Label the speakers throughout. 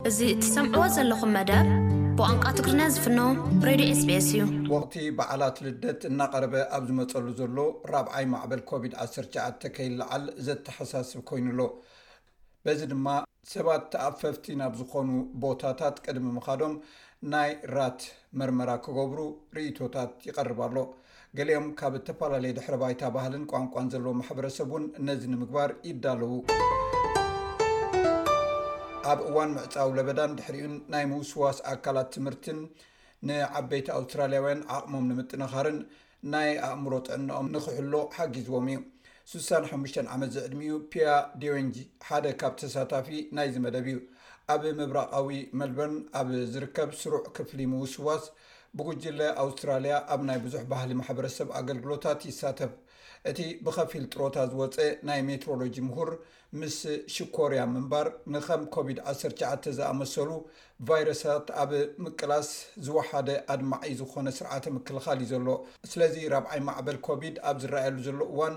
Speaker 1: እዚ እትሰምዕዎ ዘለኹም መደብ ብቋንቋ ትግርኛ ዝፍኖ ሬድዮ ኤስቤስ እዩ።
Speaker 2: ወቕቲ በዓላት ልደት እናቐረበ ኣብ ዝመፀሉ ዘሎ ራብዓይ ማዕበል ኮቪድ ዓሰርተ ሸውዓተ ከይለዓል ዘተሓሳስብ ኮይኑ ኣሎ። በዚ ድማ ሰባት ተኣፈፍቲ ናብ ዝኾኑ ቦታታት ቅድሚ ምኻዶም ናይ ራት መርመራ ክገብሩ ርኢቶታት ይቐርብ ኣሎ። ገሊኦም ካብ እተፈላለየ ድሕረ ባይታ ባህልን ቋንቋን ዘለዎ ማሕበረሰብ እውን ነዚ ንምግባር ይዳለዉ። ኣብ እዋን ምዕፃው ለበዳን ድሕሪኡን ናይ ምውስዋስ ኣካላት ትምህርትን ንዓበይቲ ኣውስትራልያውያን ዓቕሞም ንምጥንኻርን ናይ ኣእምሮ ጥዕናኦም ንክሕሎ ሓጊዝዎም እዩ። ስሳን ሓሙሽተን ዓመት ዝዕድሚኡ ፒያ ዴዌንጂ ሓደ ካብ ተሳታፊ ናይዚ መደብ እዩ። ኣብ ምብራቓዊ መልበርን ኣብ ዝርከብ ስሩዕ ክፍሊ ምውስዋስ ብጉጅለ ኣውስትራልያ ኣብ ናይ ብዙሕ ባህሊ ማሕበረሰብ ኣገልግሎታት ይሳተፍ። እቲ ብኸፊል ጥሮታ ዝወጸ ናይ ሜትሮሎጂ ምሁር ምስ ሽኮርያ ምንባር ንከም ኮቪድ ዓሰርተ ትሽዓተ ዝኣመሰሉ ቫይረሳት ኣብ ምቅላስ ዝወሓደ ኣድማዒ ዝኾነ ስርዓተ ምክልኻል እዩ ዘሎ። ስለዚ ራብዓይ ማዕበል ኮቪድ ኣብ ዝረኣየሉ ዘሎ እዋን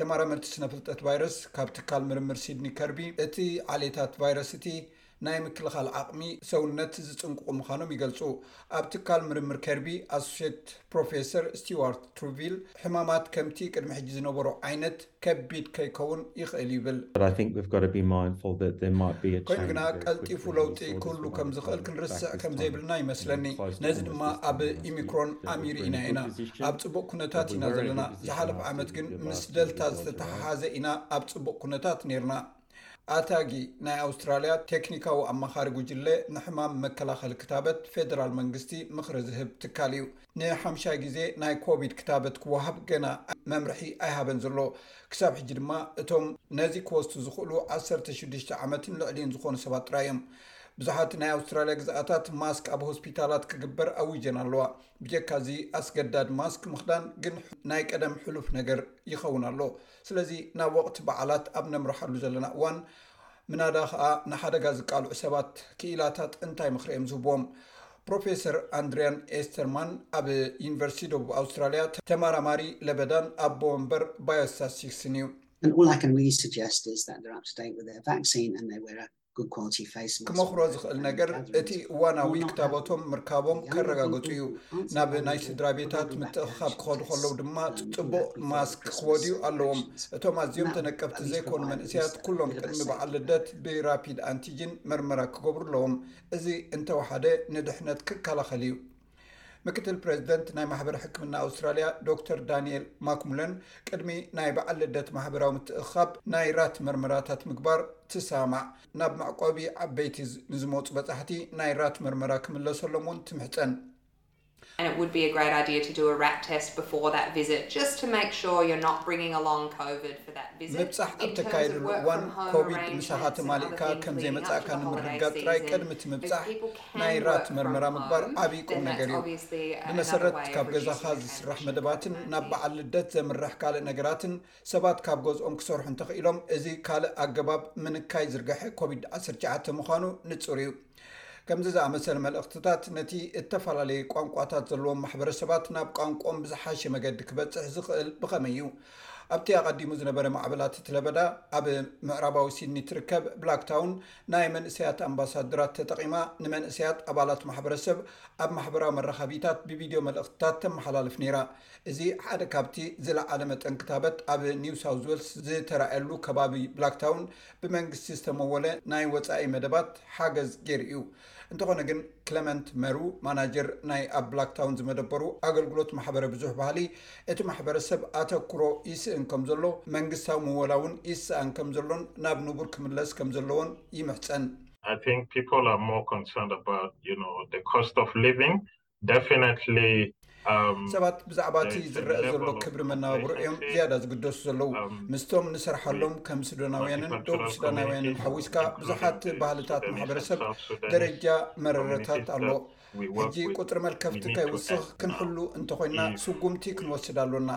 Speaker 2: ተማራመርቲ ስነ ፍልጠት ቫይረስ ካብ ትካል ምርምር ሲድኒ ከርቢ እቲ ዓሌታት ቫይረስ እቲ ናይ ምክልኻል ዓቕሚ ሰውነት ዝፅንቁቑ ምዃኖም ይገልፁ ኣብ ትካል ምርምር ከርቢ ኣሶሸት ፕሮፌሰር ስቲዋርት ትሩቪል ሕማማት ከምቲ ቅድሚ ሕጂ ዝነበሮ ዓይነት ከቢድ ከይከውን ይኽእል ይብል
Speaker 3: ኮይኑ ግና ቀልጢፉ ለውጢ ክህሉ ከም ዝኽእል ክንርስዕ ከም ዘይብልና ይመስለኒ ነዚ ድማ ኣብ ኢሚክሮን ዓሚር ኢና ኢና ኣብ
Speaker 2: ፅቡቅ ኩነታት ኢና ዘለና ዝሓለፈ ዓመት ግን ምስ ደልታ ዝተተሓሓዘ ኢና ኣብ ፅቡቕ ኩነታት ነይርና። ኣታጊ ናይ ኣውስትራሊያ ቴክኒካዊ ኣማኻሪ ጉጅለ ንሕማም መከላኸሊ ክታበት ፌደራል መንግስቲ ምኽሪ ዝህብ ትካል እዩ። ንሓምሻይ ግዜ ናይ ኮቪድ ክታበት ክወሃብ ገና መምርሒ ኣይሃበን ዘሎ። ክሳብ ሕጂ ድማ እቶም ነዚ ክወስቱ ዝኽእሉ ዓሰርተ ሽዱሽተ ዓመትን ልዕሊኡን ዝኾኑ ሰባት ጥራይ እዮም። ብዙሓት ናይ ኣውስትራሊያ ግዝኣታት ማስክ ኣብ ሆስፒታላት ክግበር ኣዊጀን ኣለዋ። ብጀካ እዚ ኣስገዳድ ማስክ ምኽዳን ግን ናይ ቀደም ሕሉፍ ነገር ይኸውን ኣሎ። ስለዚ ናብ ወቕቲ በዓላት ኣብ ነምርሓሉ ዘለና እዋን ምናዳ ከኣ ንሓደጋ ዝቃልዑ ሰባት ክኢላታት እንታይ ምኽሪ እዮም ዝህብዎም? ፕሮፌሰር ኣንድርያን ኤስተርማን ኣብ ዩኒቨርሲቲ ደቡብ ኣውስትራልያ ተመራማሪ ለበዳን ኣቦ ወንበር ባዮስታስቲክስን እዩ።
Speaker 4: ክመኽሮ ዝኽእል ነገር እቲ
Speaker 2: እዋናዊ ክታቦቶም ምርካቦም ከረጋገፁ እዩ
Speaker 4: ናብ ናይ ስድራ ቤታት ምትእኽኻብ ክኸዱ ከለዉ
Speaker 2: ድማ ፅቡቕ ማስክ ክወድዩ ኣለዎም እቶም ኣዝዮም ተነቀፍቲ ዘይኮኑ መንእሰያት ኩሎም ቅድሚ በዓል ልደት ብራፒድ ኣንቲጅን መርመራ ክገብሩ ኣለዎም እዚ እንተወሓደ ንድሕነት ክከላኸል እዩ ምክትል ፕረዚደንት ናይ ማሕበር ሕክምና ኣውስትራልያ ዶክተር ዳንኤል ማክሙለን ቅድሚ ናይ በዓል ልደት ማሕበራዊ ምትእኻብ ናይ ራት መርመራታት ምግባር ትሰማማዕ ናብ መዕቆቢ ዓበይቲ ንዝመፁ በፃሕቲ ናይ ራት መርመራ ክምለሰሎም እውን ትምሕፀን
Speaker 5: and it would be a great idea to do a rat test before that visit just to make sure you're not bringing along COVID for that visit. ምብጻሕ ኣብ ተካየድሉ እዋን ኮቪድ ምሳኻ ተማሊእካ ከም ዘይመጻእካ ንምርግጋጽ ጥራይ ቅድሚ
Speaker 2: እቲ ምብጻሕ
Speaker 5: ናይ ራት መርመራ ምግባር ዓብዪ ቁም ነገር እዩ። ብመሰረት ካብ ገዛኻ ዝስራሕ መደባትን ናብ በዓል
Speaker 2: ልደት ዘምርሕ ካልእ ነገራትን፣ ሰባት ካብ ገዝኦም ክሰርሑ እንተኽኢሎም፣ እዚ ካልእ ኣገባብ ምንካይ ዝርገሐ ኮቪድ ዓሰርተ ትሽዓተ ምዃኑ ንጹር እዩ። ከምዚ ዝኣመሰለ መልእኽትታት ነቲ እተፈላለየ ቋንቋታት ዘለዎም ማሕበረሰባት ናብ ቋንቋኦም ብዝሓሸ መገዲ ክበጽሕ ዝኽእል ብኸመይ እዩ? ኣብቲ ኣቐዲሙ ዝነበረ ማዕበላት እቲ ለበዳ፣ ኣብ ምዕራባዊ ሲድኒ እትርከብ ብላክታውን፣ ናይ መንእሰያት ኣምባሳድራት ተጠቒማ ንመንእሰያት ኣባላት ማሕበረሰብ ኣብ ማሕበራዊ መራኸቢታት ብቪድዮ መልእኽትታት ተመሓላልፍ ነይራ። እዚ ሓደ ካብቲ ዝለዓለ መጠን ክታበት ኣብ ኒው ሳውዝ ዌልስ ዝተራእየሉ ከባቢ ብላክታውን ብመንግስቲ ዝተመወለ ናይ ወጻኢ መደባት ሓገዝ ገይሩ እዩ። እንተኾነ ግን፣ ክለመንት መሩ፣ ማናጀር ናይ ኣብ ብላክታውን ዝመደበሩ ኣገልግሎት ማሕበረ ብዙሕ ባህሊ፣ እቲ ማሕበረሰብ ኣተኩሮ ይስእን ከምዘሎ፣ መንግስታዊ ምወላ እውን ይሰኣን ከምዘሎን ናብ ንቡር ክምለስ ከምዘለዎን ይምሕጸን።
Speaker 6: I think people are more concerned about you know the cost of living definitely።
Speaker 2: ሰባት ብዛዕባ እቲ ዝረአ ዘሎ ክብሪ መነባብሮ እዮም ዝያዳ ዝግደሱ ዘለዉ። ምስቶም ንሰርሓሎም ከም ሱዳናውያንን ደቡብ ሱዳናውያንን ሓዊስካ ብዙሓት ባህልታት ማሕበረሰብ
Speaker 6: ደረጃ
Speaker 2: መረረታት ኣሎ።
Speaker 6: ሕጂ
Speaker 2: ቁፅሪ መልከፍቲ ከይውስኽ ክንሕሉ እንተኾይንና ስጉምቲ ክንወስድ ኣሎና።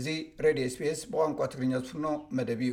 Speaker 2: እዚ ሬድዮ ስፔስ ብቋንቋ ትግርኛ ዝፍኖ መደብ እዩ።